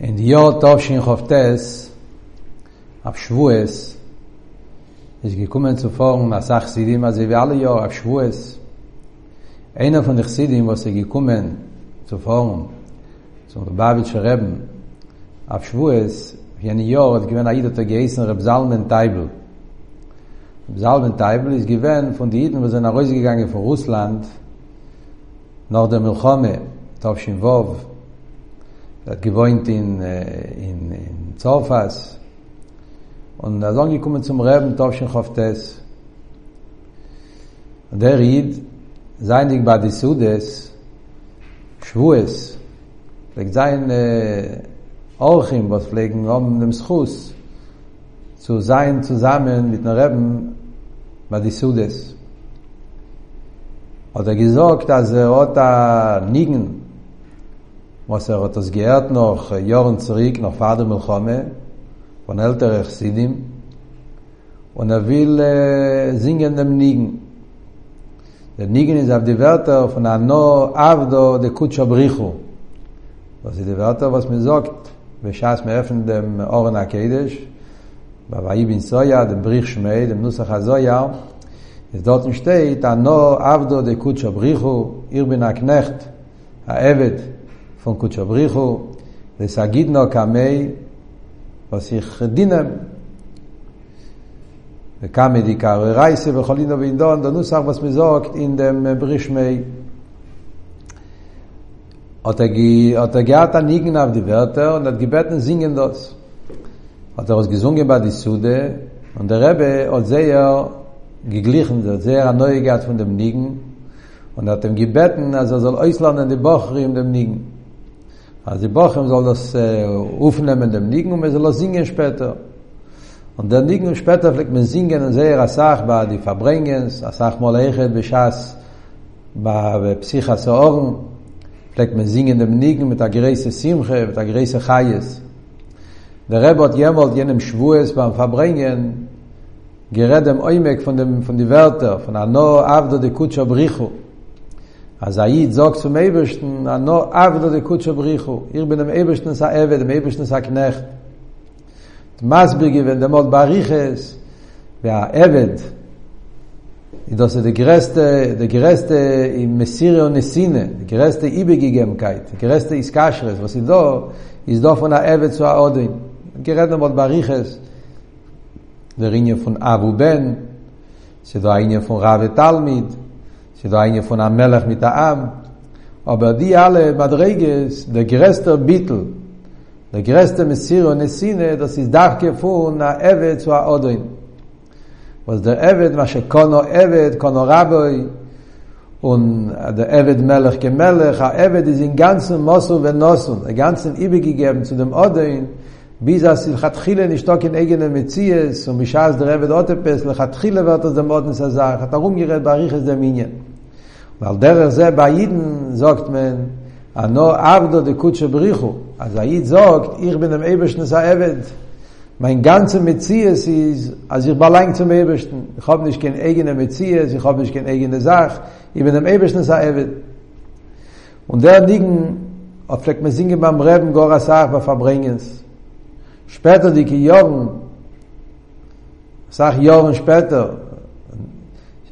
in die jahr tauf shin khoftes ab shvues is gekumen zu fragen was sag sie dem also wir alle jahr ab shvues einer von ich sie was sie gekumen zu fragen so der babit shreben ab shvues wie ein jahr hat gewen er aidot geisen rab zalmen taibel rab zalmen taibel is gewen von die eden was einer reise gegangen von russland nach der milchame tauf shin vov da er gewohnt in äh, in in Zofas und da sagen er ich komme zum Reben Topschen Hoftes und der Ried sein die bei die Sudes Schwues wegen sein äh, auch im was pflegen um dem Schuss zu sein zusammen mit einer Reben bei die Sudes hat er gesagt dass er hat da nigen Moser hat das gehört noch Jahren zurück, noch Vater Milchome, von älteren Chassidim, und er will äh, singen dem Nigen. Der Nigen ist auf die Wörter von Ano Avdo de Kutscha Brichu. Das ist die Wörter, was man sagt, בשעס מאפן דם אורן הקדש, בוואי בן סויה, דם בריך שמי, דם נוסח הזויה, אז דורט שטייט, אנו עבדו דקודשו בריחו, עיר בן הקנכט, העבד, פון קוטשבריחו דאס אגיד נאר Kamei, was ich דינם דא קאמ די קאר רייסע בכולינו בינדונד נו סאג וואס מזאגט אין דם ברישמי, אטגי אטגי אט ניגן אב די ווארט און גיבטן זינגן דאס האט דאס גזונגן באד די סודע און דער רב אל זייער גגליכן דא זייער נויגעט פון דם ניגן Und hat dem gebeten, also soll Eusland in die Bochri in dem Also die Bochum soll das äh, aufnehmen in dem Nigen und man soll das singen später. Und der Nigen und später fliegt man singen und sehr als Sache bei die Verbringens, als mal eichet bei Schaß, bei Psycha zu Ohren, fliegt man singen in dem Nigen mit der Gräse Simche, mit der Gräse Chayes. Der Rebbe hat jemals jenem Schwues beim Verbringen gerät dem Oimek von dem, von den Wörtern, von der Noah, Avdo, de Kutscher, Brichu. אז האי זוגס פום אייבשטן, אנו עבדו דקות שבריחו, איר בן אייבשטן עשה עבד, דם אייבשטן עשה כנכת. מסביר גיוון דמות בריחס, והעבד, ידוס דה גרסטה, דה גרסטה עם מסיריו נסינה, דה גרסטה איבגי גם קייט, דה גרסטה איסקשרס, וסידו, איזדו פון העבד צו האודן, גרד דמות בריחס, דה ריניו פון אב ובן, סידו העניין פון רב ותלמיד, שזה העניין פון המלך מיט העם, אבל די אלה מדרגס, דה גרסטר ביטל, דה גרסטר מסיר איז דה סיסדח כפון העבד צו העודוין. וזה דה עבד, מה שקונו עבד, קונו רבוי, und der Eved Melech ke Melech, der Eved ist in ganzen Mosu ve Nosul, der ganzen Ibe gegeben zu dem Odein, bis er sich hat chile nicht doch in eigene Metzies, und mich der Eved Otepes, lech hat chile wird aus dem Odein zu hat er umgerät bei Riches der weil der ze beiden sagt man ano abdo de kutsche brichu az aid sagt ich bin am ebschen sa evend mein ganze mezie es is az ich war lang zum ebschen ich hab nicht gen eigene mezie ich hab nicht gen eigene sach ich bin am ebschen sa und der liegen ob er fleck mir singe beim reben gora sach was verbringen es später die jorgen sach jorgen später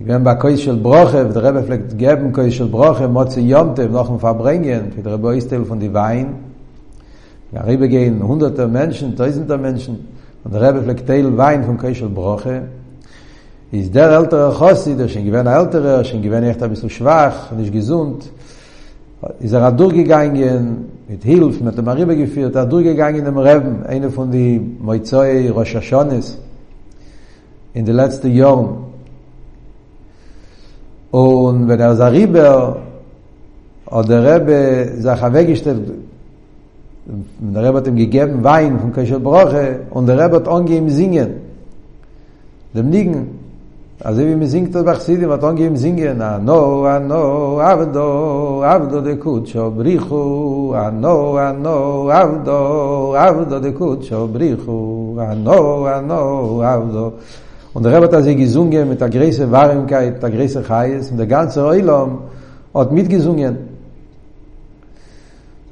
gewen ba koi shel broche und der rebe fleckt geben shel broche mot ze yonte noch verbringen für der von die wein rebe gehen hunderte menschen tausende menschen und der teil wein von koi shel broche is der alter khosi der shin gewen alter shin echt schwach gesund er mit hilf mit der rebe geführt er dur gegangen dem eine von die moizoi roshashones in de letzte jahren Und wenn er sagt Riber, oder Rebbe, sagt er weggestellt, und der Rebbe hat ihm gegeben Wein von Kashel Broche, und der Rebbe hat angegeben Singen, dem Nigen. Also wie man singt das Bachsidim, hat angegeben Singen, Ano, Ano, Avdo, Avdo de Kutscho, Brichu, Ano, Ano, Avdo, Avdo de Kutscho, Brichu, Ano, Ano, Avdo, Avdo, und der Rebbe hat sie gesungen mit der größten Wahrheit, der größten Chais, und der ganze Eulam hat mitgesungen.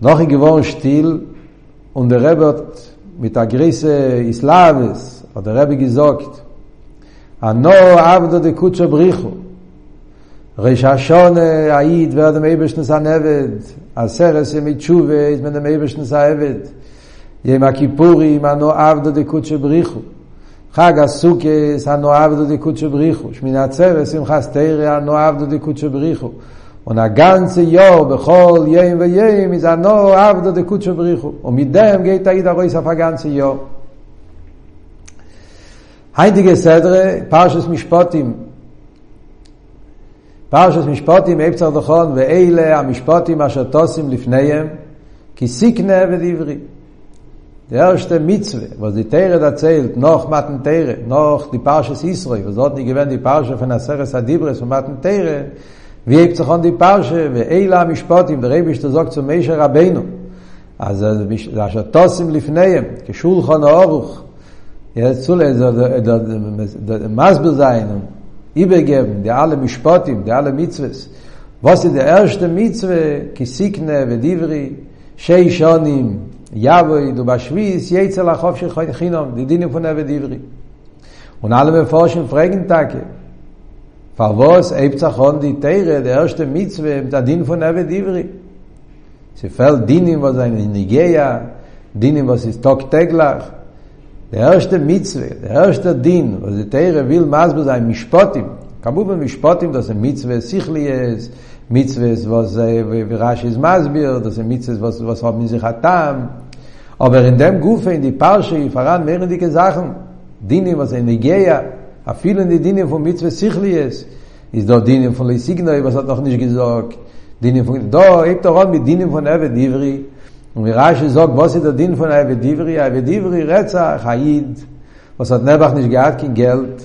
Noch ein gewohren Stil, und der Rebbe hat mit der größten Islamis, hat der Rebbe gesagt, Ano avdo de kutsho brichu, Reish Hashone, Aid, wer dem Eberschen sa Neved, Aseres im Itshuwe, ist mit dem Eberschen sa Eved, Yema Kippuri, ima no avdo de kutsho brichu, חג הסוכס, הנואב דודיקות שבריחו, שמינת סבס, שמחס תרא, הנואב דודיקות שבריחו. ונגנצי ציור בכל יום ויום, מזענו עבדו דקודשו שבריחו. ומדם גי תאיד הרוי ספה גן ציור. היינדיגה סדרה, פרשס משפוטים. פרשס משפוטים, אי פצר דחון, ואלה המשפוטים אשר תוסים לפניהם, כי סיקנה ודברי. Der erste Mitzwe, was die Teire da zählt, noch Matten Teire, noch die Pausche des Israel, was dort nicht gewähnt, die Pausche von der Seres Adibres und Matten Teire, wie hebt sich an die Pausche, wie Eila Mishpatim, im Rebisch, der sagt zum Meishe Rabbeinu, also er er er der Aschatos im Lifneim, geschul von der Oruch, er hat zule, er hat Masber der alle Mishpatim, der alle Mitzwes, was der erste Mitzwe, vedivri, שיי שונים יבויד ובשוויס יצא לחוף של חינום, דידינים פונה בדברי. Und alle beforschen fragen Tage. Favos ebzachon die Teire, der erste Mitzwe, der Din von Ebbe Divri. Sie fällt Dinim, was ein in Nigeia, Dinim, was ist Tok Teglach. Der erste Mitzwe, der erste Din, was die Teire will, Masbu sein Mishpotim. Kabuben Mishpotim, das ein Mitzwe Sichli ist, Mitzwe, was Rashi ist Masbir, das ein Mitzwe, was, was haben sich Hatam. aber in dem gufe in die parsche faran mehrere dicke sachen dine was in die geja a vielen die dine von mitzwe sichli ist is do dine von le was hat noch nicht gesagt dine von do ibt doch mit dine von ev divri und wir rasch sagt was ist der dine von ev divri ev divri retsa hayid was hat nebach nicht gehabt kein geld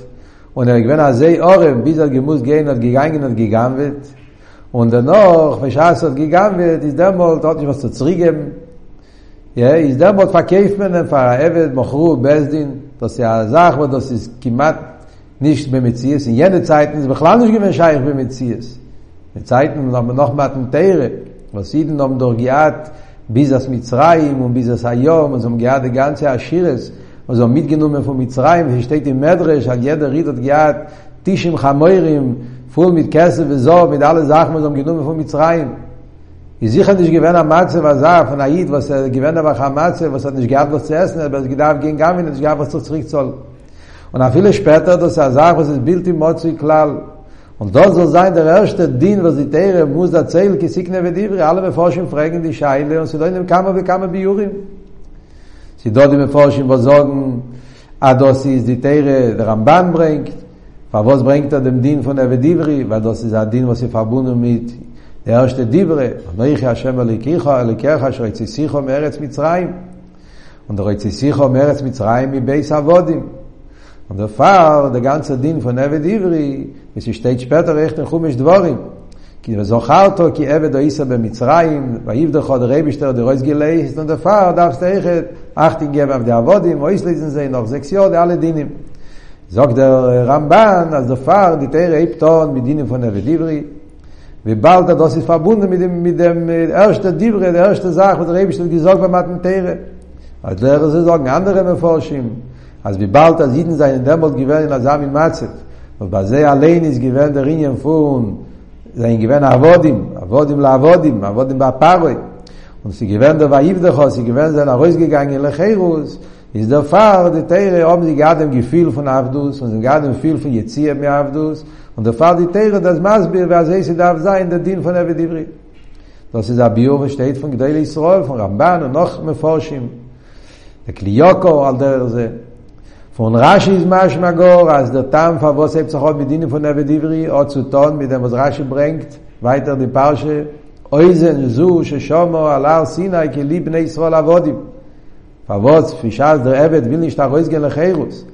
und er gewen sei orem wie er soll gemus gehen und gegangen und gegangen wird und dann noch wenn schas gegangen wird ist dann mal dort was zu zrigen איז דער בot verkaufen פאר עבד מחרו בזדין das ja sag wo das ist kimat nicht beim Metzies in jene Zeiten ist בכלל nicht gewesen scheich beim Metzies in Zeiten haben wir noch mal den Teire was sie denn haben durch Giat bis das Mitzrayim und bis das Hayom und so haben Giat die ganze Aschiris und so haben mitgenommen von Mitzrayim hier steht im Medrash hat jeder Ried hat Giat Tishim Chamoirim voll mit Kesse und so mit alle Sachen und so haben genommen von Mitzrayim Ich sicher nicht gewähne am Matze, was er von Aid, was er gewähne er am Matze, was er nicht gehabt, was zu essen, aber es gedarf ging gar nicht, nicht gehabt, was zu zurück soll. Und auch viele später, das er sagt, was ist Bild im Motzi Klall. Und dort soll sein der erste Dien, was die Tere muss erzählen, die Signe wird Ivri, alle beforschen, fragen die Scheile, und sie da in dem Kammer, wie kann man Jurim? Sie dort die beforschen, was sagen, ah, das ist die Tere, der Ramban bringt, Aber was bringt er dem Dien von der Vedivri? Weil das ist ein Dien, was sie verbunden mit דרשת דיברה, ויחי השם אליקיך, אליקיך אשר הציסיכו מארץ מצרים. Und der Rezizicho Meretz Mitzrayim mit Beis Avodim. Und der Fall, der ganze Ding von Eved Ivri, es steht recht in Chumish Dvorim. כי וזוכר אותו כי עבד איסה במצרים, ויבדך עוד רבישטר דרויס גילי, זאת אומרת, פאר דאפס תאיכת, אך תינגב עבדי עבודים, או איסליזן זה, נוח זקסיו, דאלה דינים. זוג דר רמב"ן, אז דפאר דתאיר אי פטון מדינים פון עבד עברי, ובald hat das ist verbunden mit dem mit dem erste Dibre der erste Sach was Rebisch hat gesagt beim Attentäre als Lehrer sie sagen andere Meforschim als wie bald das Jeden sein in Dembold gewähren in Asam in Matzef und bei sehr allein ist gewähren der Ingen von sein gewähren Avodim Avodim la Avodim Avodim ba Paroi und sie gewähren der Vaivdechos sie gewähren sein Arroz gegangen in Lecherus und איז דער פאר די טייער האבן די גאדן גפיל פון אבדוס און די גאדן פיל פון יציע מי אבדוס און דער פאר די טייער דאס מאסביר וואס איז דאב זיין דער דין פון אבי דברי דאס איז אַ ביוב שטייט פון גדייל ישראל פון רמבן און נאָך מפורשים דער קליוקו אל דער זע פון רשי איז מאש מגור אז דער טעם פון וואס איז צחוב מיט דין פון אבי דברי אט צו טאן מיט דעם וואס רשי ברנגט ווייטער די פארשע אויזן זו ששומו על הר סיני כלי בני ישראל עבודים פאבוס פישאז דער עבד וויל נישט ארויס גיין לחירוס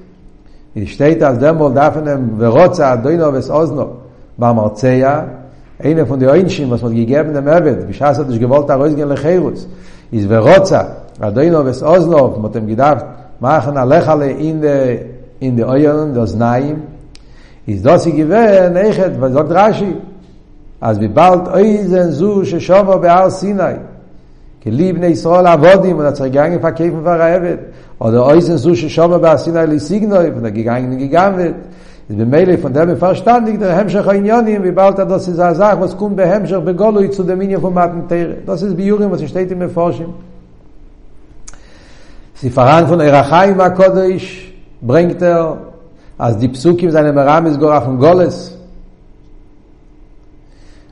איך שטייט אז דעם וואל דאפנם ורוצה דוינו וס אוזנו באמרציה Einer von den Einschen, was man gegeben dem Ebed, wie Schaas hat nicht gewollt, er rausgehen lecherus. Is verrotza, adoino ves oznov, mit dem gedacht, machen alechale in de, in de Oyon, das Naim. Is das sie gewähren, eichet, was sagt Rashi. Als wie bald oizen zu, ששומו בהר סיני. כי לי בני ישראל עבודים, und hat sich gegangen verkäfen war Rebet. Oder äußern so schon mal bei Sinai li Signoi, und er gegangen gegangen wird. Es bin Meile von dem verstandig, der Hemmschach Einjonim, wie bald das ist eine Sache, was kommt bei Hemmschach begolui zu dem Minion von Matentere. Das ist Biurim, was steht im Erforschung. ספרן פון ערחיים הקודש ברנגט ער אז די פסוקים זיינען מרמז גורף פון גולס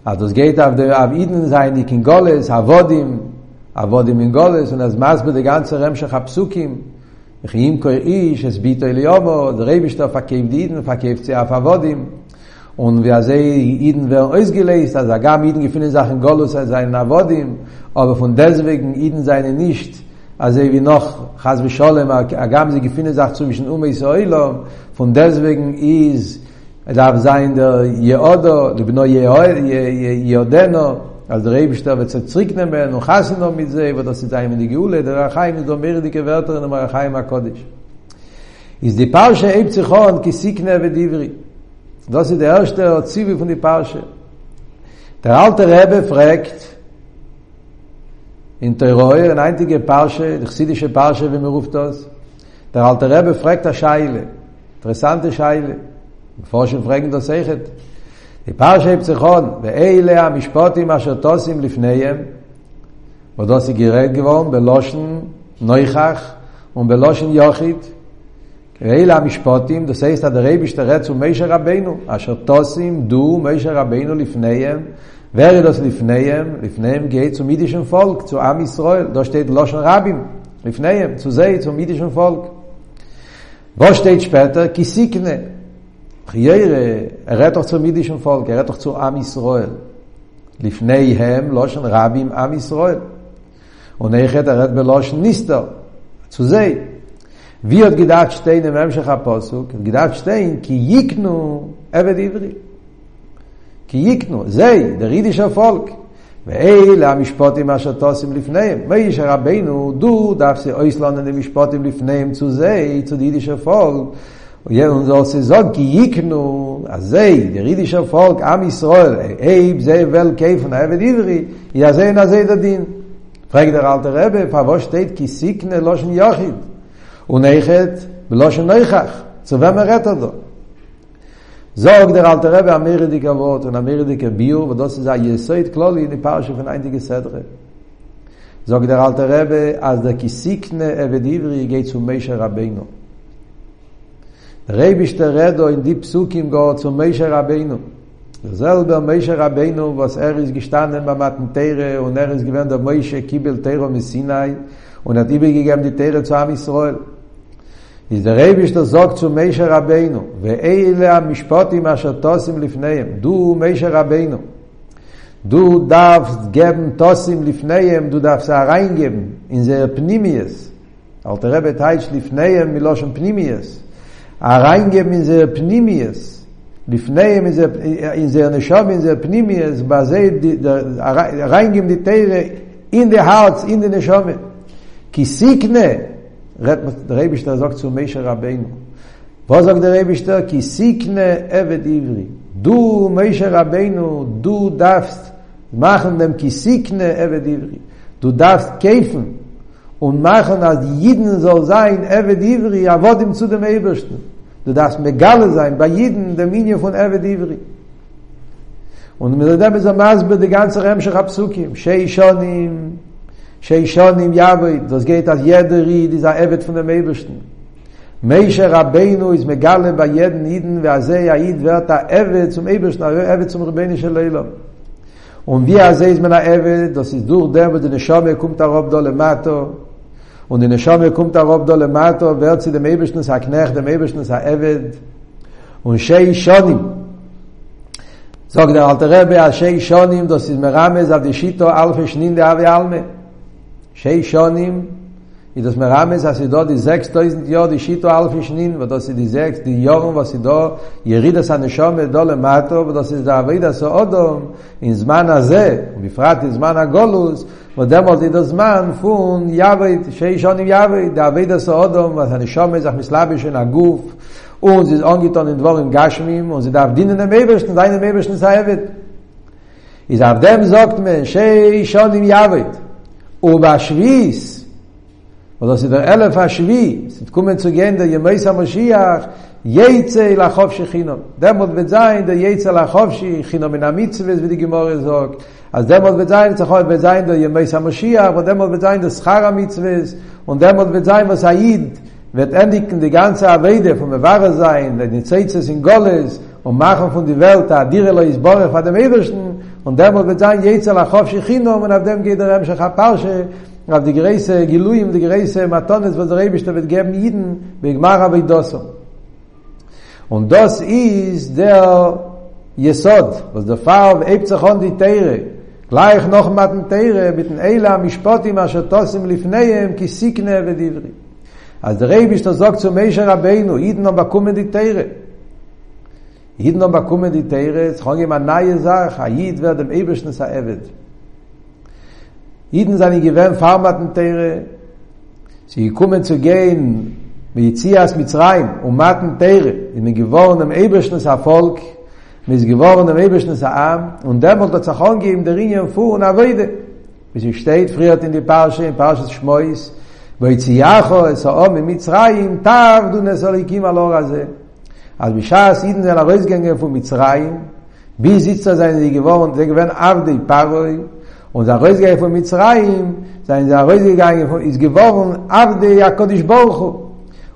אז דאס גייט אב דער אב אידן זיין די קינגולס האבודים עבוד עם מנגולס, ונז מסבו דה גנצה רמשך הפסוקים, וחיים קוראי שס ביטו אל יובו, דה רי בשטו פקייב דידן, פקייב צייף עבודים, und אידן sei ihnen אז אגם אידן גפינן er gar mit gefinnen sachen golos sei sein avodim aber von deswegen ihnen seine nicht also wie noch has wir schon mal gaben sie gefinnen sach um ich soll deswegen is אז der Rebster wird zu zurücknehmen und hassen noch mit sie, wird das jetzt einmal die Geule, der Rachaim ist doch mehr die Gewärter und der Rachaim HaKodesh. Ist die Parche Eib Zichon, ki Sikne ve Divri. Das ist der erste Zivi von die Parche. Der alte Rebbe fragt, in Teroe, in einzige Parche, die chsidische Parche, wie man ruft das, der alte Rebbe fragt eine Scheile, interessante Scheile, bevor schon fragen das Eichet, בפרשי פסיכון, ואלה המשפוטים אשר תוסים לפניהם, ודוסי גירד גבוהם בלושן נויכך ובלושן יוחיד, ואלה המשפוטים, דוסי סתדרי בשתרץ ומשה רבנו, אשר תוסים דו משה רבנו לפניהם, ורדוס לפניהם, לפניהם גאה צו פולק, צו עם ישראל, דו שטייט לושן רבים, לפניהם, צו זה, צו פולק. וו שטייט שפטר, כי סיקנה, חיירה, הרתח צו מידישן פולק, הרתח צו עם ישראל. לפניהם לושן רבים עם ישראל. ונכת הרד בלושן ניסטר, צו זה. ויוד גדעת שטיין עם המשך הפוסוק, גדעת שטיין כי ייקנו עבד עברי. כי ייקנו, זה, דר יידישר פולק. ואלה המשפוטים אשר תוסים לפניהם. מיש רבינו דו דפסי אויסלון אלה משפוטים לפניהם צו זה, צו פולק. und soll sie sagen, ki iknu, azei, der jüdische Volk, am Israel, eib, zei, wel, keifen, evet, ivri, ja zei, na zei, der din. Fragt der alte Rebbe, fa wo steht, ki sikne, loschen jochid, und eichet, beloschen neuchach, zu wem er rettet do. Sog der alte Rebbe, amere dike Wort, und amere dike Biur, und das ist a jesoid, kloli, in die Parche von einige Sedre. Sog der alte Rebbe, als der ki sikne, evet, ivri, geht zu Meishe Rabbeinu. רייביש תרדו אין די פסוקים גורץ ומשה רבינו. זלבר משה רבינו was er is gestanden beim Matentere und er ist gewend der Moshe kibel Teiro mit Sinai und hat ihm gegeben die Teiro zu Am Israel. Is der Rebisch der sagt zu Moshe Rabbeinu ואלה המשפוטים אשר תוסים לפניהם du Moshe Rabbeinu du darfst geben tosim לפניהם du darfst reingeben in sehr Pnimies. Alter Rebbe teitsch לפניהם מלושן Pnimies. הריינגה מזה פנימיאס, לפני מזה, איזה נשום מזה פנימיאס, בזה הריינגה מדיטיירה, in the hearts, in the נשום. כי סיקנה, רייבשטר זוג צו מישר רבינו, בו זוג דרייבשטר, כי סיקנה עבד עברי, דו מישר רבינו, דו דפסט, machen dem kisikne evet divri du darfst kämpfen und machen als jeden so sein ewe divri a im zu dem ewesten du das megal sein bei jeden der minie von ewe divri und mir da bis am az be de ganze ram sche rapsukim shei shonim shei shonim yavo das geht das jederi dieser ewet von dem ewesten meische rabenu is megal bei jeden niden wer sei ja id da ewe zum ewesten ewe zum rabenische leila Und wie er sieht man er, dass es durch der, wo der Neshame kommt, der Rabdol, der Mato, Und in der Schome kommt er ob da lemato, wird sie dem Eberschnuss haknecht, dem Eberschnuss haeved. Und Shei Shonim, sagt der alte Rebbe, a Shei Shonim, das ist Merames, auf die Shito, alfe Schnin, der Ave Alme. Shei Shonim, I das mir rames as i do di 6000 jor di shito alf shnin, vad as i di 6 di jor un vas i do yegid as an shom do le mato, vad as i da vayd as odom in zman az, un bifrat in zman agolus, vad dem az i do zman fun yavayt shei shon yavayt da vayd as odom vas an shom ez akh mislab shen aguf, un ziz on in dvor im gashmim, un ze dav din in dem mebesn, in dem mebesn sai vet. dem zogt men shei shon yavayt, u ba Und das ist der Elf HaShvi, es ist kommen zu gehen, der Jemais HaMashiach, Jeitze Lachofshi Chinom. Der mit sein, der Jeitze Lachofshi Chinom in Amitzvah, wie die Gemorre sagt. Also der mit sein, der Jemais mit sein, der Jemais und mit der Schar Amitzvah, und mit was Haid, wird die ganze Aweide, von der Ware sein, der Nitzitze sind Goles, und machen von der Welt, der Dere lo ist Borech, und der mit sein, Jeitze Lachofshi Chinom, und auf dem geht der Remschach auf die Gereise Giluim, die Gereise Matones, was der Rebischte wird geben Jiden, bei Gmara bei Dosso. Und das ist der Jesod, was der Farb, Eibzachon die Teire, gleich noch mit dem Teire, mit dem Eila, Mishpotim, אשר תוסים לפניהם, כי סיקנה ודברי. אז der Rebischte sagt zu Meishe Rabbeinu, Jiden haben bekommen die Teire. Jiden haben bekommen die Teire, es kann jemand neue Sache, Jid wird dem Eberschnis der Ewed. Jeden seine gewen farmaten tere. Sie kommen zu gehen mit Zias um mit rein und maten tere in dem gewornen ebischnes Erfolg, mit gewornen ebischnes Arm und der wird der Zachon geben der und fu und weide. Wie sie steht friert in die Pausche, in Pausche schmeus. weil sie ja ho es a mit mitzraim tav du nesolikim alor azem אַז ביש אַז אין דער רייז גאַנגען פון Wie ביז זיצט זיין די געוואָרן, זיי געווען אַרדי פּאַרוי, und der Reis gegangen von Mitzrayim, sein der Reis gegangen von ist geworden auf der Jakobisch Bauch.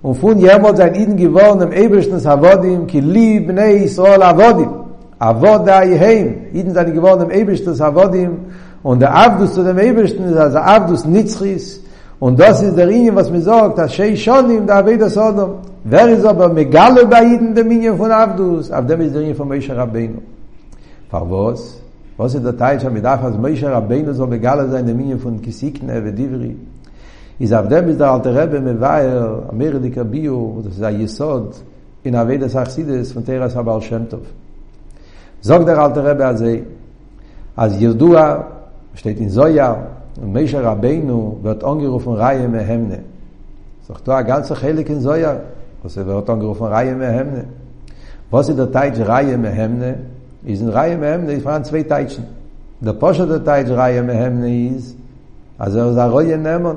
Und von jemand sein ihnen geworden im ewigen Savodim, ki lieb nei Israel Avodim. Avodai heim, ihnen sind geworden im ewigen Savodim und der Abdus zu dem ewigen ist also Abdus Nitzris. Und das ist der Ingen, was mir sagt, dass Shei Shonim, der Abed des Odom, wer ist aber Megalo bei Iden, der von Abdus, auf dem ist der Ingen von Meisha Rabbeinu. Verwoz, was it da tayt mit daf as meisher rabbeinu so begal ze in mine fun kisikne ve divri iz avdem iz der alte rebe mevayer amir dik bio das ze yesod in ave des achsides von teras habal shemtov zog der alte rebe az az yerdua steht in zoya und meisher rabbeinu wird angerufen reihe mehemne sagt da ganze helik in zoya was er wird angerufen reihe mehemne was it da tayt reihe mehemne is in Reihe Mehemne ist voran zwei Teitschen. Der Posche der Teitsch Reihe Mehemne ist, also er ist ein Reue Nehmon.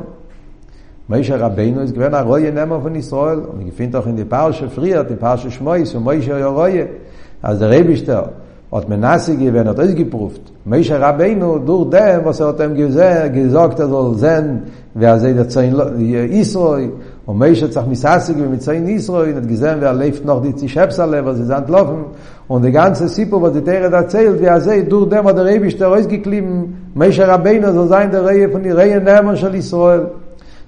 Moshe Rabbeinu ist gewähnt ein Reue Nehmon von Israel und ich finde auch in die Parche friert, die Parche Schmois und Moshe ja Reue. Also der Rebischter hat Menasse gewähnt, hat ausgeprüft. Moshe Rabbeinu durch dem, was er hat ihm gesagt, er soll sein, wer sei der Zein Israel, Und mei sche tsach misasig mit tsay in Israel די atgezem ve alef noch di tsi was ze sant laufen und de ganze sipo was de dere da zelt wie azay er dur dem der rebi shtoy is geklim mei sche rabena so sein der rei von di rei nema shal Israel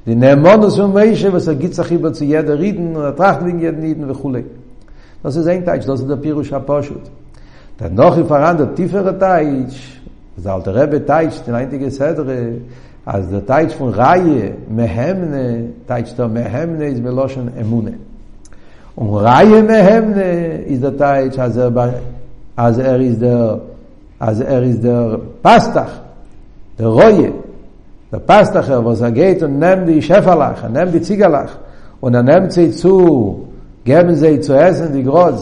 di nema no so mei sche was er git tsach ib tsi yad reden und atracht er wegen yad reden we khule das is ein tag das der pirush a dann noch i tiefere sedre אז der Teich von Reihe, Mehemne, Teich der Mehemne ist Meloshen Emune. Und Reihe Mehemne ist der Teich, als er, als er ist der, als er ist der Pastach, der Reue, der Pastach, was er geht und nimmt die Schäferlach, er nimmt die Ziegerlach und er nimmt sie zu, geben sie zu essen die Groß.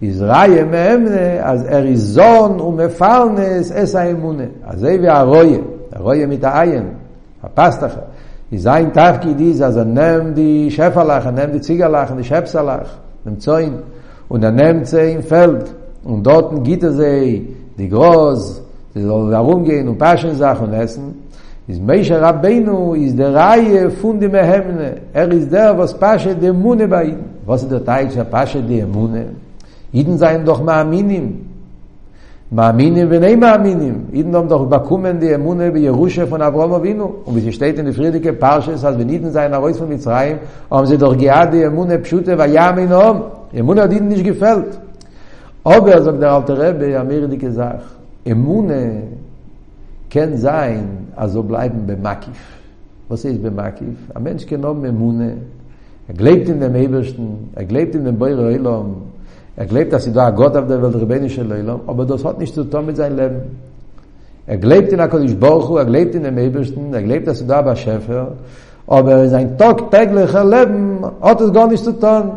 is raye memne az erizon u mefalnes es a emune az ey ve a roye רואה מתעיין, הפסט אחר. זין תפקיד איז, אז הנם די שפע לך, הנם די ציגה לך, די שפסה לך, נמצוין, וננם צה אין פלד, ונדוטן גיטה זה, די גרוז, די דרום גן, ופשן זך ונסן, איז מיישר רבינו, איז דה ראייה פון די מהמנה, er איז דר was פשע די אמונה bei was ist der Teil, was פשע די אמונה, Jeden seien doch מאמינים, מאמינים ונאי מאמינים. אידנום דוח בקומן די אמונה בירושה פון אברהם אבינו. ובתשתית אין פרידיקה פרשס, אז בניתן זין הרויס פון אום זה דוח גיאה די אמונה פשוטה והיה אמינום. אמונה עוד אידן nicht gefällt. Aber, sagt der alte Rebbe, amir dike אמונה kann sein, also bleiben bemakif. Was ist bemakif? Ein Mensch kann אמונה, er glebt in dem Ebersten, er glebt in dem Beure Er gleibt, dass sie da Gott auf der Welt Rebbeinu של Leilom, aber das hat nichts zu tun mit seinem Leben. Er gleibt in HaKadosh Baruch Hu, er gleibt in dem Ebersten, er gleibt, dass sie da bei Schäfer, aber sein tagtäglicher Leben hat es gar nichts zu tun.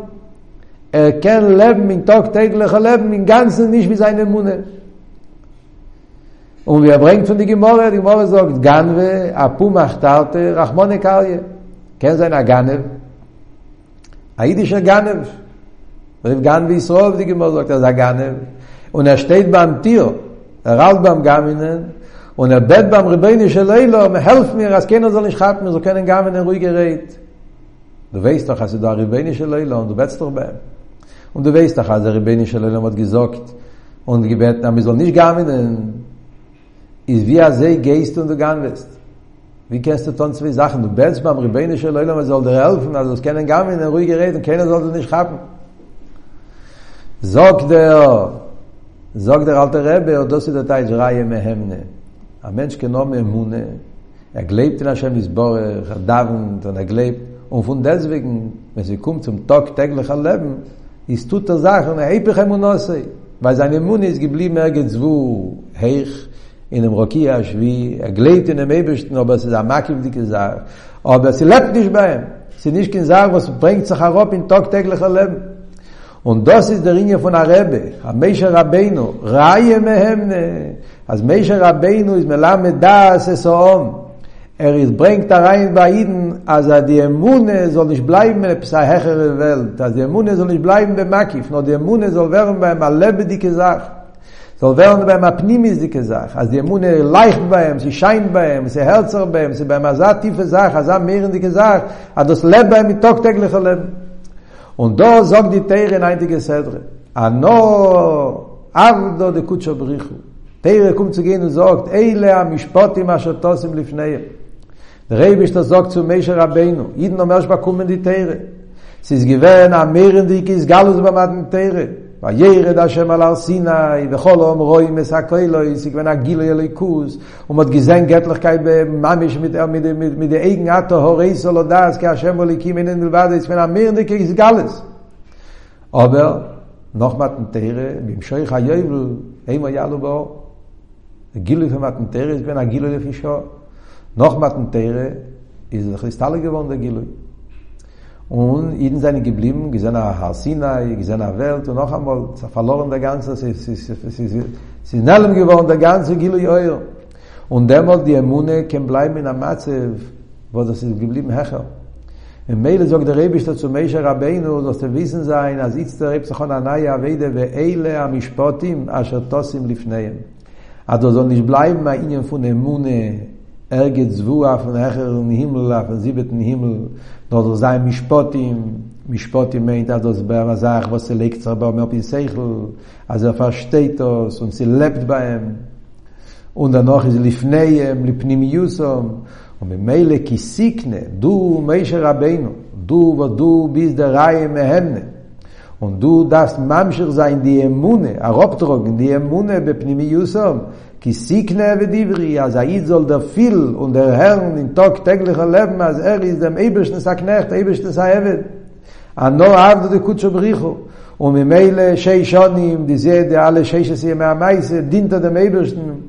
Er kann leben in tagtäglicher Leben, im Ganzen nicht wie seine Munde. Und wir bringt von die Gemorre, die Gemorre sagt, Ganwe, Apu Machtarte, Rachmone Kalje. Kennen Sie einen Ganev? Ein jüdischer Ganev. גם בישראל די gemozgt das agane und er steht beim tier er raus beim gaminen und er bet beim rebene shleilo me helf mir as keiner soll nicht hat mir so keinen gaminen ruhig gerät du weißt doch hast du rebene shleilo und du betst doch beim und du weißt doch hast du rebene shleilo mit gesagt und gebet am soll nicht gaminen is wie er sei geist und du ganwest Wie kannst du dann zwei Sachen? Du betst beim Rebbeinu Shalom, er soll dir helfen, also es können gar nicht in Ruhe reden, keiner soll dir nicht schaffen. זוק דער זוק דער אלטער רב und das ist der Reihe mehemne a mentsh kenom memune er glebt in ashem isbor er davn und er glebt und von deswegen wenn sie kommt zum tag täglicher leben ist tut der sachen er hebe gemunose weil seine mune ist geblieben er gezwu heich in dem Rokia Shvi, er glebt in dem Ebersten, aber es ist ein Makiv dicke Sache. Aber sie lebt nicht bei ihm. Sie nicht kein Sache, was bringt sich herab in tagtäglicher Leben. Und das ist der Ringe von der Rebbe, a Meisher Rabbeinu, Reihe mehemne. Als Meisher ist melamed Er ist bringt da rein bei ihnen als er die Emune soll nicht bleiben in Psa-Hechere Welt, als die Emune soll nicht bleiben bei Makif, nur die Emune soll werden beim ihm a lebedike Sache. soll werden beim Apnimis die Gesach, als die Emune leicht beim, sie scheint beim, sie herzer beim, sie beim Azat tiefe Sach, Azat mehren die Gesach, als das Leben beim mit tagtäglichen Leben. Und da sagt die Teire in einige Sedre, ano avdo de kutscher brichu. Teire kommt zu gehen und sagt, eile am mishpotim asher tosim lifnei. Der Rebisch das sagt zu Meisher Rabbeinu, Iden omersh bakumen die Teire. Sie ist gewähne am mehren dikis galus bamat Teire. וירד השם על הר סיני, וכל אום רואי מסקלוי, סגוונה גילוי אליקוס, ומות גזן גטלך כאי בממש מדי איגן עתו הורי סולודס, כי השם הוליקים אינן מלבד, סגוונה מירנדי כגסגלס. אבל, noch matntere bim shoykh hayvel ey ma yalo bo gilo fun matntere is ben a gilo lefi sho noch matntere is der kristalle gewon Und ihnen sind geblieben, gesehen nach Har Sinai, gesehen nach Welt, und noch einmal verloren der ganze, sie, sie, sie, sie, sie, sie geworden, der ganze Gilui Euer. Und demol die Emune kann bleiben in der Matze, wo das ist geblieben Hecher. Im Meile sagt der Rebisch dazu Meisher Rabbeinu, dass der Wissen sein, als jetzt der Rebisch von Anaya Wede, ve Eile am Ishpotim, asher Tosim lifneim. Also soll nicht bleiben bei ihnen von Emune, er geht zwua von Hecher in Himmel, von siebeten Himmel, דאָ זיין משפוטים, משפוטים מיינט דאס בער זאך וואס זיי לייק צערבער מיט אין זייגל, אז ער פארשטייט דאס און זיי לייבט ביים. און דאָנאך איז לפנייהם, לפנימיוסם, און ממילא כי סיקנה, דו מיישר רבנו, דו ודו ביז דריי מהמנה. און דו דאס ממשיך זיין די אמונה, הרופטרוגן, די אמונה בפנימיוסם, ki sikne ve divri az a izol der fil und der herren in tag tägliche leben as er is dem ebischen saknecht ebischen saevet an no avd de kutz bricho und mit meile shei shonim di ze de alle shei shei ma meise dient dem ebischen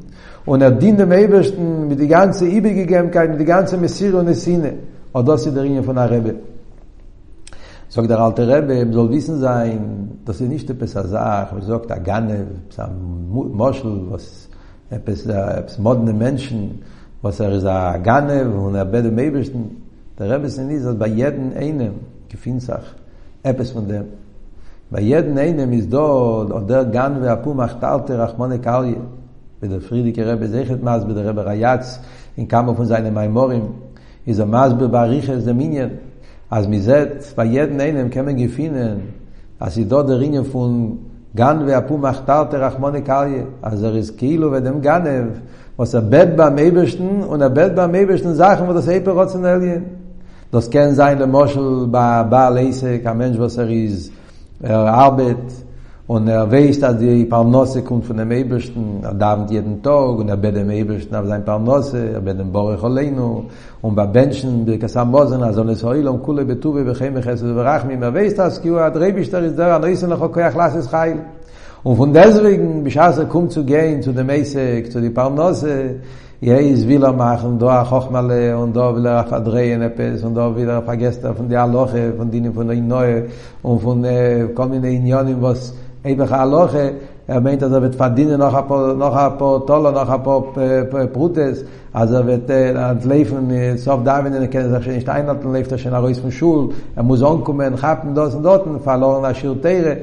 und er dient dem ebischen mit die ganze ibige gegemkeit mit die ganze mesir und sine und das ist der linie von der rebe sagt der alte Rebbe, man soll wissen sein, das ist nicht der Pesach, man sagt der Ganev, Moschel, was etwas, etwas moderne Menschen, was er ist ein Ganev und er bete Meibischen, der Rebbe sind ist, dass bei jedem einem gefinzach, etwas von dem. Bei jedem einem ist da, oder Ganev, Apum, Achtalte, Rachmone, Kalje, mit der Friedike Rebbe Sechet Mas, mit der Rebbe Rayatz, in Kamo von seinen Maimorim, ist er Mas, bei Bariches, der Minyan, als mir seit, bei jedem einem kann man gefinnen, als sie dort der Ringe von גן והפומח טרטר רחמוני קריה. אז הרי כאילו ודם גנב, עושה בית בה מייברשטן, ונבט בה מייברשטן זכם ודוס איפר רוצן אליין. דוס כן זין למושל בבעל עסק, המנש וסריז, אה, ארבט, und er weiß, dass die Parnasse kommt von dem Ebersten, er darf jeden Tag und er bett dem Ebersten auf sein Parnasse, er bett dem Borech Oleinu und bei Menschen, bei Kassam Mosen, er soll es heul und kule betuwe, bei Chemech, es ist er weiß, dass Kiwa, der Ebersten ist der, an Rissen, lecho, koyach, lass es heil. Und von deswegen, bis er kommt zu gehen, zu dem Eisek, zu die Parnasse, je is vil a er machn do a khokhmale und do vil a fadreyn epes und do vil a er vergester fun di aloche fun dine fun di neue und fun äh, kommen in jahren was אין בך הלוכה, אמרת אז ואת פדינא נוחה פה, נוחה פה טולו, נוחה פה פרוטס, אז ואת אנטלייפן, סוף דאבן, כנזר שנשטיין אנטלייפטר שנרויס משול, מוזון קומן, חפן דוסן דוטן, פלורן אשיר תרא,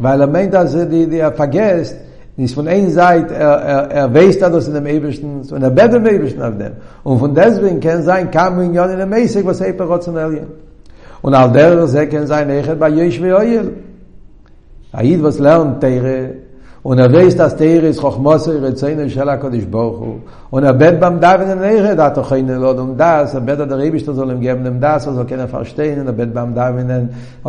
ואלמנט אז די הפגסט, Dies von ein Seit, er, er, er weiß da, dass in dem Ebersten, in der Bett im Ebersten auf dem. Und von deswegen kann sein, kam in Jan in der Mäßig, was er per Rotzenelien. Und auf der, was er kann sein, er hat bei Jeschwe Oyel. היד וס לרן תירה, und er weiß dass der ist hoch masse ihre zeine schala kodish bochu und er bet beim davin nere da doch in lod und das er bet der rebisch soll ihm geben dem das also kann er verstehen und er bet beim davin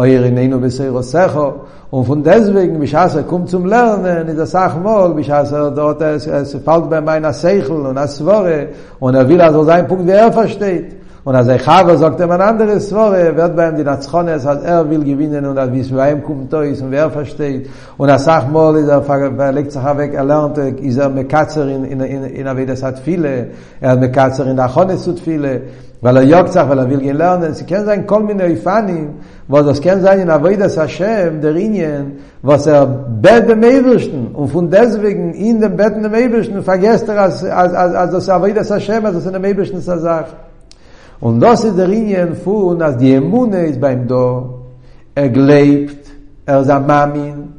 eure neino besser rosecho und von deswegen mich hasse kommt zum lernen in der sach mal mich hasse dort es fällt bei meiner sechel und aswore und er will also sein punkt wer versteht Und als ein Chava sagt ihm ein anderes Wort, wird bei ihm die Natschones, als er will gewinnen und als wie bei ihm kommt ist und wer versteht. Und als Sachmol ist er verlegt sich weg, er lernt, ist er Mekatzer in, in, in, in Avedas hat viele, er hat Mekatzer in Achones tut viele, weil er jogt sich, weil er will gehen lernen. Sie können sein כל מיני איפנים, wo das kann sein in Avedas Hashem, der Indien, was er bett dem Ebersten und von deswegen in dem Betten dem Ebersten vergesst er als, als, als, als das Avedas Hashem, als das in dem Ebersten ist er sagt. Und das ist der Linien von, dass die Immune ist beim Do, er gleibt, er ist am Amin.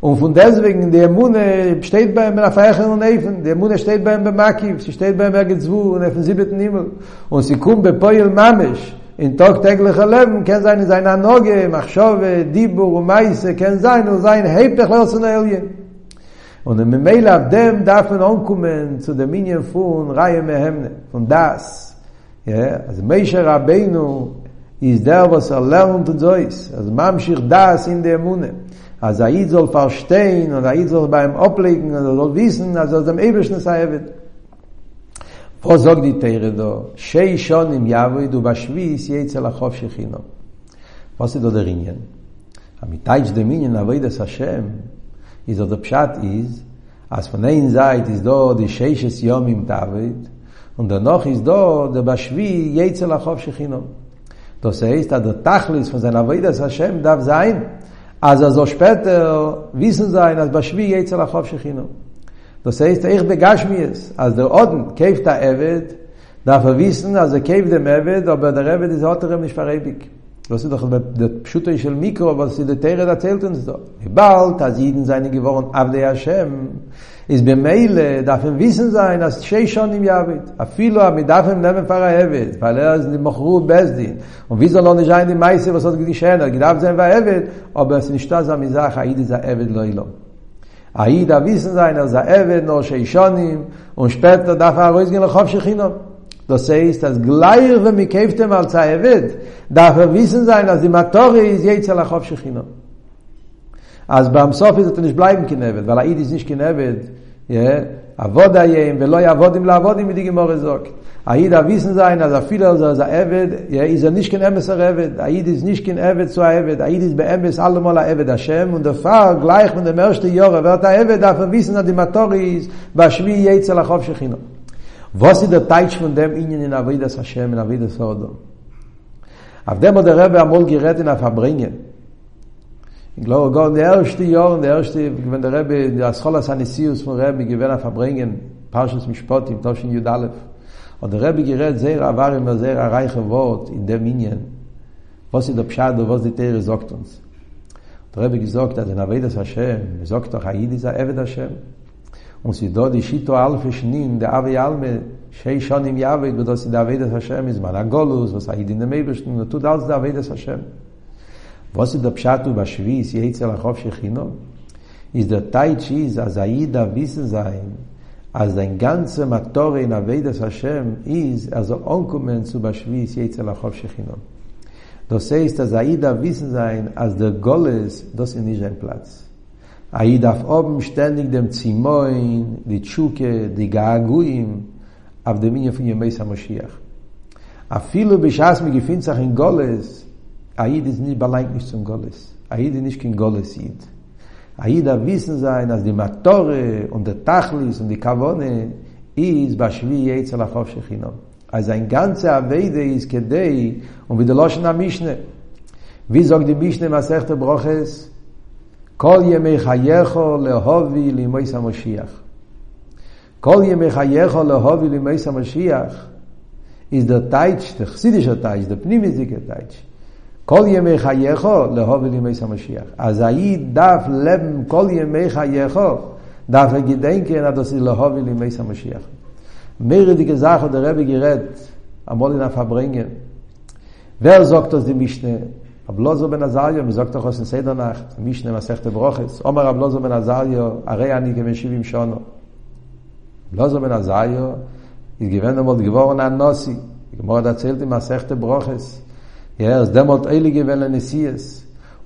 Und von deswegen, die Immune steht bei ihm, in der Feierchen und Eifen, die Immune steht bei ihm beim Makiv, sie steht bei ihm, er geht und er von siebten Himmel. Und sie kommt bei Poyel Mamesh, in Tog täglicher Leben, ken sein in seiner Noge, Machschove, Dibur und Meise, ken sein und sein Heptech los in Elien. Und im Meila, dem darf man umkommen zu der Minien von Reihe Mehemne. von das אז מישר רבינו איז דער וואס ער לערנט צו זויס אז ממשיך דאס אין דה אמונה אז אייד זאל פארשטיין und אייד זאל beim אפלegen und soll wissen also dem ewigsten seiwet was sagt die teire do shei shon im yavoid u bashvis yitzel achof shechino was ist der ringen am tayj de minen avoid es hashem is der pshat is as von ein seit is do die sheishes yom im tavoid Und der noch ist da, der Baschwi, jeitze lachof שחינום. Das heißt, der Tachlis von seiner Weides Hashem darf sein, אז er soll später wissen sein, als Baschwi, jeitze lachof שחינום. Das heißt, איך בגשמיס, אז der Oden, käft der Eved, darf er wissen, als er käft dem Eved, aber der Eved ist hat er ihm nicht verrebig. Das ist doch der Pschutoi של מיקרו, was die Tere erzählt uns da. Bald, als Jeden seine geworden, Avdei Hashem, איז במייל דאפן וויסן זיין אַז שיי שון אין יאבט אפילו אַ מדאפן נעם פאר האבט פאר אז נמחרו בזדין און ווי זאל נאָ זיין די מייסע וואס האט גדישן גדאב זיין פאר האבט אבער עס נישט דאס אַ זאַך אייד איז אַ האבט לוילו אייד אַ וויסן זיין אַז אַ האבט נאָ שיי שונים און שפּעטער דאַרף ער רייז גיין לחופש חינם Das heißt, das gleiche, wenn wir kämpften als Zahewit, darf er wissen sein, dass die Matore ist jetzt al Achov Shechino. אז באמסוף איז דאס נישט בלייבן קנעבד, weil איד איז נישט קנעבד, יא עבוד איים ולא יעבוד אם לעבוד אם די גמור זוק. איד וויסן זיין אז אפילו אז אז עבד, יא איז נישט קן אמס עבד, איד איז נישט קן עבד צו עבד, איד איז באמס allemal עבד השם und der fahr gleich mit dem erste jahre wird der עבד darf wissen dass die matoris ba shvi yitzel khof shchino. Was ist der Teich von dem Ingen in Avidas Hashem, in Avidas Sodom? Auf dem hat der Rebbe amol gerät in Afabringen. Glor Gott, der erste Jahr, der erste, wenn der Rebbe, der Scholas Anisius von Rebbe gewinnt auf Abringen, Parshas Mishpot im Toshin Yud Aleph. Und der Rebbe gerät sehr avar immer sehr a reiche Wort in dem Minion. Was ist der Pschad und was die Tere sagt uns. Der Rebbe gesagt, dass in Avedas Hashem, sagt doch Haid ist Aved Hashem. Und sie dort die Shito Alfe Schnin, der Avi Alme, Shei Shonim Yavik, und das ist der Avedas Hashem, ist man Agolus, was Haid in dem Ebersten, und tut alles der Avedas Hashem. Was ist der Pschat und Baschwi, ist Jezel Achof Shechino? Ist der Tai Chi, ist als Aida wissen sein, als dein ganze Matore in Avedas Hashem ist, also Onkumen zu Baschwi, ist Jezel Achof Shechino. Das heißt, als Aida wissen sein, als der Goles, das ist nicht ein Platz. Aida darf oben ständig dem Zimoin, die Tschuke, die Gaguim, auf dem Minja von Yemei Samashiach. Afilo bishas mi gefindt sach in Goles, Aid ist nicht beleid nicht zum Golis. Aid ist nicht kein Golis Aid. Aid da wissen sein, dass die Matore und der Tachlis und die Kavone is ba shvi yetz al achof shchinom. Also ein ganze Aveide ist kedei und wie der Loschen am Mishne. Wie sagt die Mishne Masech der Broches? Kol yemei chayecho lehovi limoi samoshiach. Kol yemei chayecho lehovi limoi samoshiach. is der Teich, der chsidische Teich, der pnimisige Teich. כל ימי חייך להוביל ימי המשיח. אז היי דף לב כל ימי חייך, דף הגידן כן עד עשי להוביל ימי המשיח. מירי די גזאך der Rebbe gerät am Molina verbringen. Wer sagt das die Mischne? Ablozo ben Azalio, mir sagt doch aus in Seder Nacht, Mischne Masechte Broches. Omer Ablozo ben Azalio, הרי אני כבן 70 שונו. Ablozo ben Azalio, ist gewähnt einmal geworden an Nossi. Die Gemorre erzählt in Masechte Broches. Ja, es demolt eilige wenn eine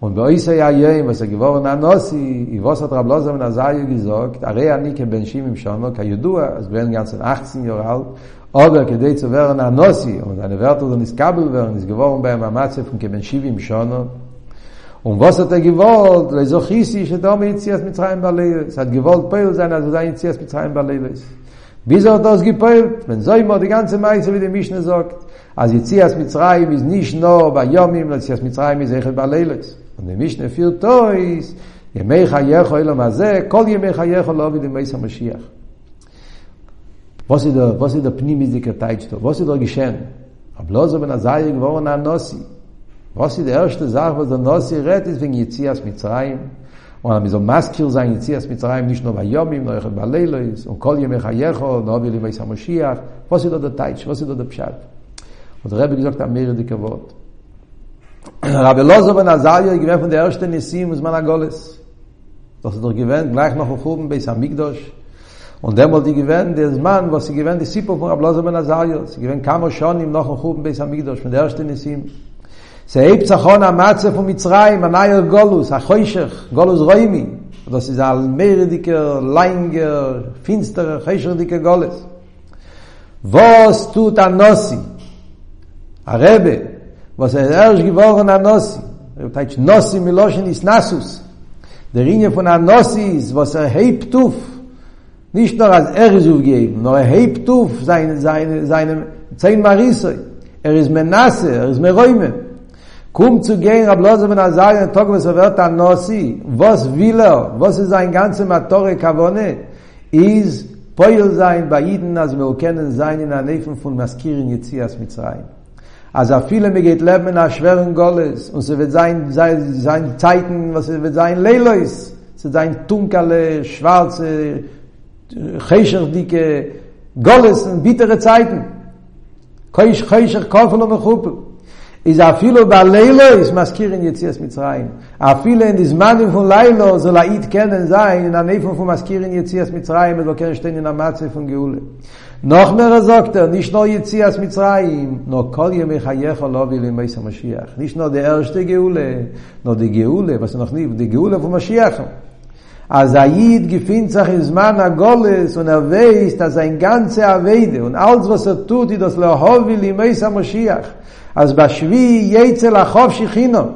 Und da ist ja ja, was er gewor na nosi, i was hat rablos am na zay gezogt, a rei ani ben shim im shamo ke judua, es ben ganz 18 jor alt, aber ke deit zu wer na nosi, und eine wert und is kabel wer is gewor beim amatze von ke ben shim im shamo. Und was hat er gewollt? Weil so chissi, ich hätte er auch mit Zias mit Zayim Balei. hat gewollt, Peil sein, also sein Zias mit Zayim Wie soll das gepoilt? Wenn so immer die ganze Meise wie die Mischne sagt, als Yitzias Mitzrayim ist nicht nur bei Yomim, als Yitzias Mitzrayim ist Echel Baleilis. Und die Mischne führt Tois, ימי חייך אילום הזה, je ימי חייך לא עובד עם איסה משיח. was ist der was ist der pnimis dicker da was ist da geschehen a blose ben azay geworden an nosi was ist der erste sach was der nosi redt ist wegen jetzias mit zraim Und amizo maskil zayn tsias mit tsraym nicht nur bei yom im neuchn bei leilo und kol yem khayekh und no bil mei samoshiach was it od der tayt was it od der und der rabbi gesagt amir di kavot rabbi lozo ben azal yoy gref der erste nisim us mana goles was der gewend gleich noch hoben bei am und der mal di gewend der man was sie gewend di sipo von rabbi lozo ben azal sie gewend kamo schon im noch hoben bei am migdos mit der erste nisim Seib tsachon a matze fun Mitzrayim, a nayer golus, a khoyshig, golus roimi. Das iz al mege dikke lange finstere khoyshige goles. was tut a nosi? A rebe, was iz er gevorn a nosi? Er tayt nosi mi loshen is nasus. Der ringe fun a nosi iz vos er hebt tuf. Nicht nur als er is ufgeib, nur er hebt tuf seine seine seinem zehn marise. Er is menasse, er is me kum zu gehen ab lozen wenn er sagen tog mit so wird dann no was will er was ist ein ganze matore kavone is poil sein bei jeden as mir kennen sein in der nefen von maskieren jetzt hier as mit rein a viele mir geht leben nach schweren golles und so wird sein sei sein zeiten was wird sein leleis zu sein dunkle schwarze heischer dicke golles bittere zeiten kein heischer kaufen und kaufen איז אפילו בלילה איז מזכירן יציאס מצרים. אפילו אין דזמנים פון לילה זו להיט קנן זיין, אין הנפון פון מזכירן יציאס מצרים, אלו קרשטיין אין המצה פון גאולה. noch mehr sagt er nicht nur jetzias mit rein no kol je mich hayach lo vil im mei nicht nur der erste geule no die geule was noch nie die geule von mashiach als er jid gefindt sich im Zman Agoles und er weiß, dass ein ganzer Aveide und alles was er tut, ist das Lehovi Limeis HaMoshiach. אז בשבי יצל החוב שכינום.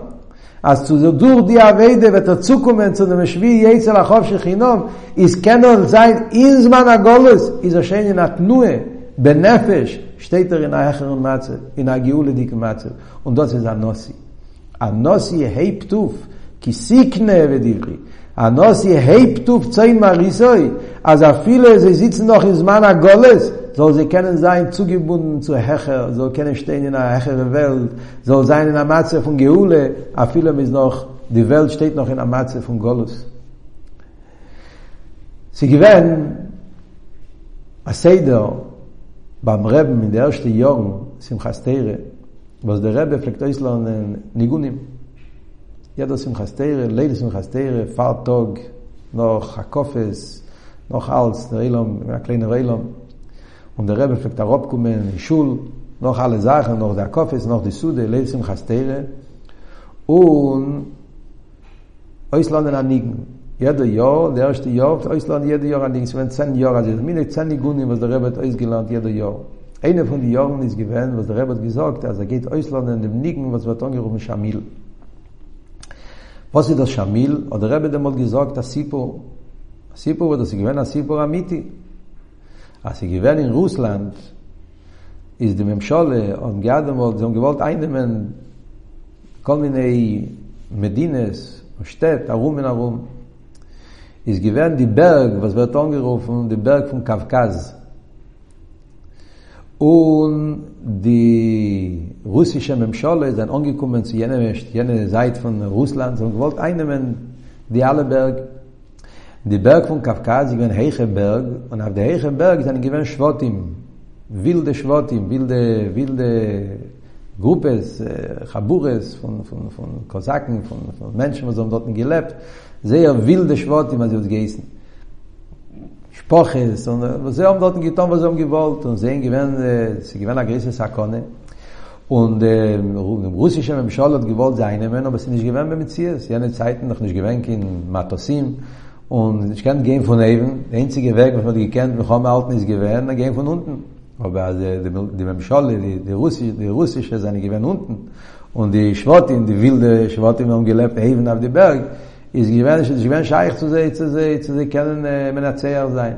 אז zu durch die Aveide wird er zukommen zu dem Schwi Jetzel Achov Shechinov ist kennel sein in Zman Agolis ist er schön in Atnue בנפש steht er in der Hecher und Matze in der Geule Dike Matze und das ist Anossi Anossi hebt auf כי סיקנה ודיברי אנוס יהייב טו פציין מאריסוי אז אפיל אז זיצ נוך אין זמאן א גולס זא זיי קענען זיין צוגיבונדן צו הכר זו קענען שטיין אין א הכר וועלט זא זיין אין א מאצ פון גאולע אפיל אז נוך די ולד שטייט נוך אין א פון גולס זיי געווען א סיידער beim Rebbe, in der erste Jung, Simchas Teire, was der Rebbe fliegt Nigunim. ידע שמחס תרא, לילה שמחס תרא, פרטוג, נוח הקופס, נוח אלס, נרילום, הקליין נרילום. Und der Rebbe fragt darauf kommen, in Schul, noch alle Sachen, noch der Kofis, noch die Sude, leil Simchas Tere. Und Oislanden anigen. Jede Jahr, der erste Jahr, auf Oisland jede Jahr anigen. Es waren zehn Jahre, also mine zehn Nigunim, was der Rebbe hat ausgelernt, jede Jahr. Einer von den Jahren ist gewesen, was der Rebbe hat gesagt, also geht Oislanden dem Nigen, was wird angerufen, Schamil. Schamil. Was ist das Schamil? Oder Rebbe dem Mott gesagt, das Sipo. Sipo wird das gewähnt, das Sipo war Miti. Als sie gewähnt in Russland, ist die Memschole und Gerdemot, sie haben gewollt einem in Kolminei Medines und Städt, Arum in Arum. Ist gewähnt die Berg, was wird angerufen, die Berg von Kavkaz. Kavkaz. Und die russische Memschole sind angekommen zu jener, jener Seite von Russland und wollte einnehmen die alle Berg. Die Berg von Kafkas, ich bin Heichenberg, und auf der Heichenberg sind gewähnt Schwotim, wilde Schwottim, wilde, wilde Gruppes, äh, Chabures von, von, von Kosaken, von, von Menschen, die haben dort gelebt, sehr wilde Schwottim, als sie uns geißen. Poches, und äh, was sie haben dort getan, was sie haben gewollt, und sie haben gewonnen, äh, sie gewonnen, und äh, im Russischen haben sie schon gewollt, sie haben gewonnen, aber sie haben nicht gewonnen, wenn sie es, Zeiten noch nicht gewonnen, in Matosim, und ich kann gehen von eben, der einzige Weg, was man gekannt, wir haben halt nicht gewonnen, dann gehen von unten, aber äh, die, die, die, die, die, die, Russische, die Russische, sie haben unten, und die Schwartin, die wilde Schwartin, haben gelebt, eben auf die Berg, is gewen ich gewen scheich zu sei zu sei zu sei kennen äh, menatzer sein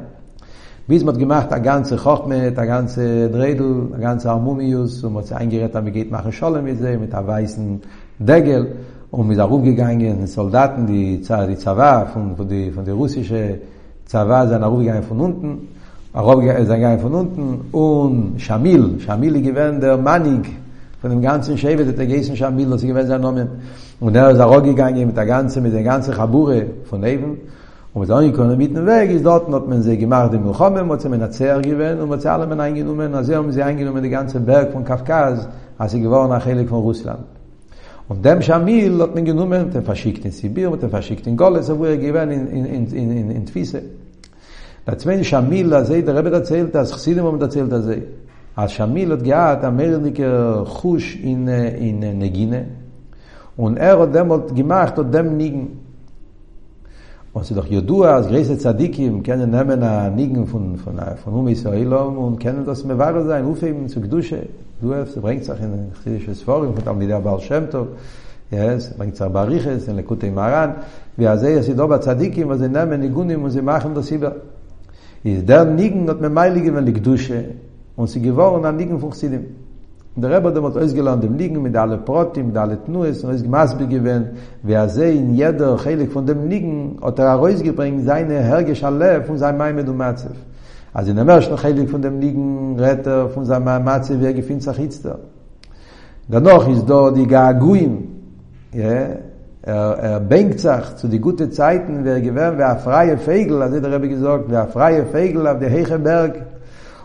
bis mat gemacht a ganze koch mit a ganze dredel a ganze armumius und mat eingeret am geht mache schollen mit sei mit a weißen degel und mit darum gegangen in soldaten die zahl die zava von von die von der russische tsava zava sind darum gegangen von unten Arab gegangen von unten und Shamil, Shamil gewend der Manig von dem ganzen Schewe der Gesen Shamil, das gewend sein Namen. Und er ist auch gegangen mit der ganzen, mit der ganzen Chabure von Eben. Und da ich konnte mitten weg, ist dort not man sie gemacht im Khomem und zum Nazer gewen und mit eingenommen, also haben sie eingenommen den ganzen Berg von Kafkaz als sie geworden nach Helik von Russland. Und dem Shamil hat man genommen, den verschickt in Sibir, und den verschickt in Goles, wo er gewen in in in in in in Tfise. Der zweite Shamil, da sei der Rebbe erzählt, das Chsidim haben erzählt, das sei. Als Shamil hat gehabt, der Merdike Chush in in Negine, und er hat dem und gemacht und dem nigen und sie doch judu als gresel tzadikim kennen nehmen an nigen von von von umm um israel und kennen das mir war sein rufe ihm zu gedusche du hast bringt sag in christliches vor und dann wieder bald schemt yes, es bringt sag barich es in lekut Maran, wie er sei sie doch tzadikim und sie nehmen nigen und sie machen das sie ist dann nigen und mir meilige wenn die gedusche und sie geworden an nigen von sie Der Rebbe dem hat euch gelernt, dem Liegen mit alle Protten, mit alle Tnues, und euch gemass begewehen, wie er sehen, in jeder Heilig von dem Liegen, hat er auch seine Herge Schale von seinem Maimed und Matzef. Also in der Mersch noch Heilig von dem Liegen, Retter von seinem Maimed und Matzef, wie er gefühlt sich jetzt da. Danach ist da die Gaguin, ja, er, er bängt sich zu den guten Zeiten, wie er gewöhnt, wie er freie Fägel, also der Rebbe gesagt, wie er freie Fägel auf der Berg,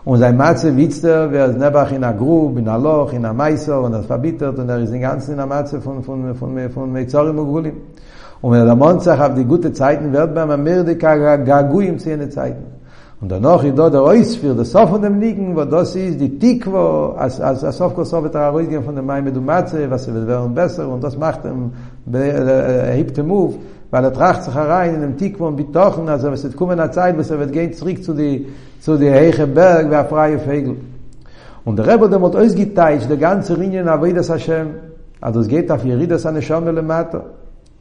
Und sein Matze witzte, wer es nebach in der Grub, in der Loch, in der Meiser und das verbittert und er ist den ganzen in der Matze von, von, von, von, Meizorim und Gulim. Und wenn der Monzach auf die gute Zeiten wird, beim Amir, Gaguim zu jene Zeiten. Und dann danach ist dort der Ois für das Sof und dem Liegen, wo das ist die Tikvo, als, als, als Sof Kosof et Arois gehen von dem Mai Matze was wird werden besser und das macht dem, er hebt dem Move, weil er tracht sich herein in dem Tikvo und bitochen, also es wird kommen eine Zeit, was er wird gehen zurück zu die, zu der heiche berg der freie fegel und der rebe der mot eus geteilt der ganze ringe na wie das schem also es geht auf ihre das eine schame le mat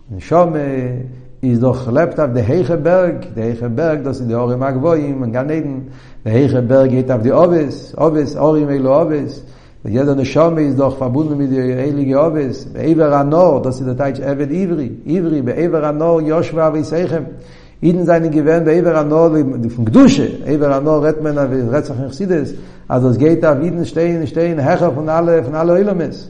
ne is doch lebt auf der heiche berg der heiche berg das in der ore mag wo im ganeden der heiche berg geht auf die obes obes ore mag lo obes der jeder ne schame is doch verbunden mit der heilige obes ever anor das ist der teich ever ivri ivri be ever anor joshua wie sagen Iden seine gewähren der Eber Anor, von Gdusche, Eber Anor redt man auf Rezach in Chsides, also es geht auf Iden stehen, stehen, hecher von alle, von alle Eulemes.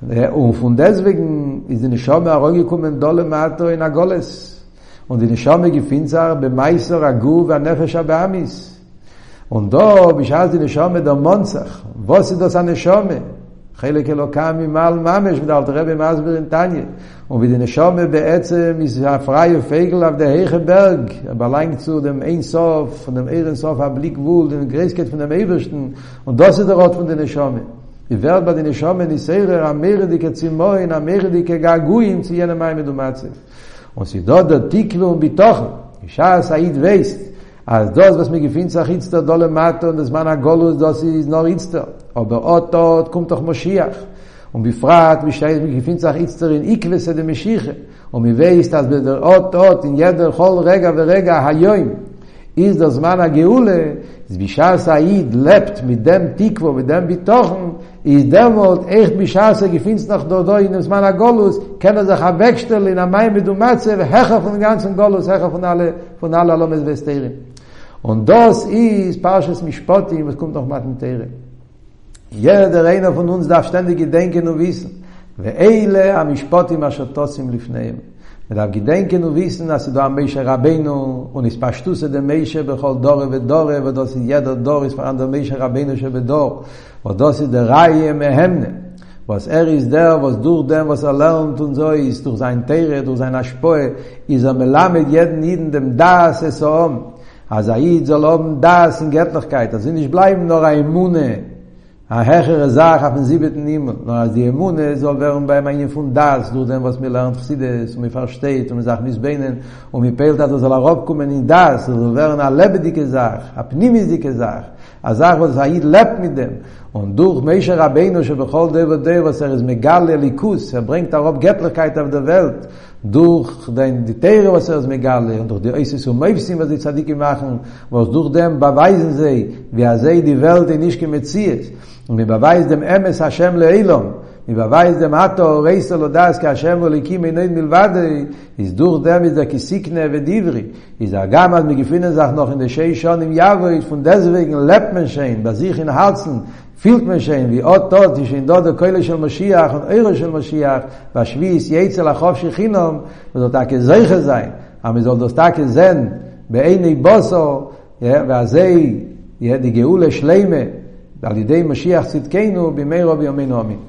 Und von deswegen ist die Neshama herumgekommen, dolle Mato in Agoles. Und die Neshama gefindt sich bei Meister, Agu, bei Nefesh Abamis. Und da, bis als die Neshama der Monzach, was ist das an Neshama? חלק אלוקם ממעל ממש, מדל תרבי מאזבר אינטניה. ובידי נשומה בעצם, איזה הפרעי ופגל עבדי היכה ברג, בלאנג צו דם אין סוף, דם איר אין סוף, הבלי גבול, דם גרסקט פן דם איברשטן, ודוסי דרות פן די נשומה. יברד בדי נשומה ניסייר, אמירי די כצימוין, אמירי די כגעגויים, ציין המים מדומצים. וסידות דה תיקלו ביטוחן, סעיד וייסט, אז דוס בסמי גפינצח איצטר דולמטו, דזמן הגולוס דוסי נור איצטר. או באוטו תקום תוך משיח. ובפרט משייך מגיפין צריך איצטרין איקווסא דמשיחא, ומבייסט אז בדרעות אות אין ידר כל רגע ורגע היום. איז דער זמאן הגאולה, איז בישאס אייד לפט מיט דעם תיקוו, מיט דעם ביטוחן, איז דעם וואלט echt בישאס גפינס nach do do in dem זמאן הגולוס, kann er sich wegstellen in mei mit dem Matze, hecher von ganzen Golus, hecher von alle von alle Lomes Westerin. Und das is Parshas Mishpatim, es kommt noch mal יהיה דר אינו פון uns darf ständig gedenken und wissen. ואלה המשפוטים אשר תוצאים לפניהם. ודאב גדנקן וויסן, אז דו המשה רבנו, ונספשטוס את המשה בכל דורי ודורי, ודוסי ידע דורי, ספרן דו משה רבנו שבדור, ודוסי דראי מהמנה. was er is der was durch dem was er lernt und so ist durch sein Teire durch sein Aspoe is er melamed jeden jeden dem das es om az aid soll om das in Göttlichkeit also nicht bleiben nur ein Mune Ahechere sach afen siebeten nimo, no as die emune soll werun bei meine fundas, du den was mir lernt, si de so versteht, und mi sach mis beinen, und mir peilt dat zal rob kommen in das, du werun a lebedike sach, a pnimizike sach, a er sach was hayt lebt mit dem, und durch meisher rabeno sho bechol de de was er is megal likus, er bringt a rob getlichkeit auf der welt. durch dein Diteiro, was er aus Megale, und durch die Oises so Meifsim, was die Tzadiki machen, was durch dem beweisen sie, wie er sei die Welt in Ischke מבבייז דם אמס השם לאילום, מבבייז דם עטו רייסו לא דאס כהשם וליקים אינוי מלבדי, איז דור דם איז כסיקנה ודיברי, איז גם אז מגיפינן זך נוח אין דשי שון עם יבו, איז פון דזווגן לב מנשן, בזיך אין הרצן, פילט מנשן, wie עוד tot ist in dort keule של משיח und eure של משיח, was schwies jetzel a שכינום, וזאת a gezeiche sein, am soll das tag zen, בעיני בוסו, ואז די גאולה שלמה, על ידי משיח צדקנו רוב בימינו אמן.